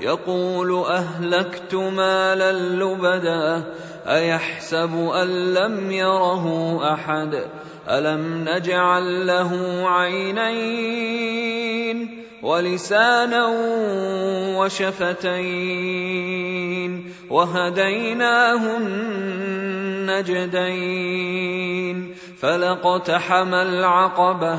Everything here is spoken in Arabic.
يقول أهلكت مالا لبدا أيحسب أن لم يره أحد؟ ألم نجعل له عينين ولسانا وشفتين وهديناه النجدين فلاقتحم العقبة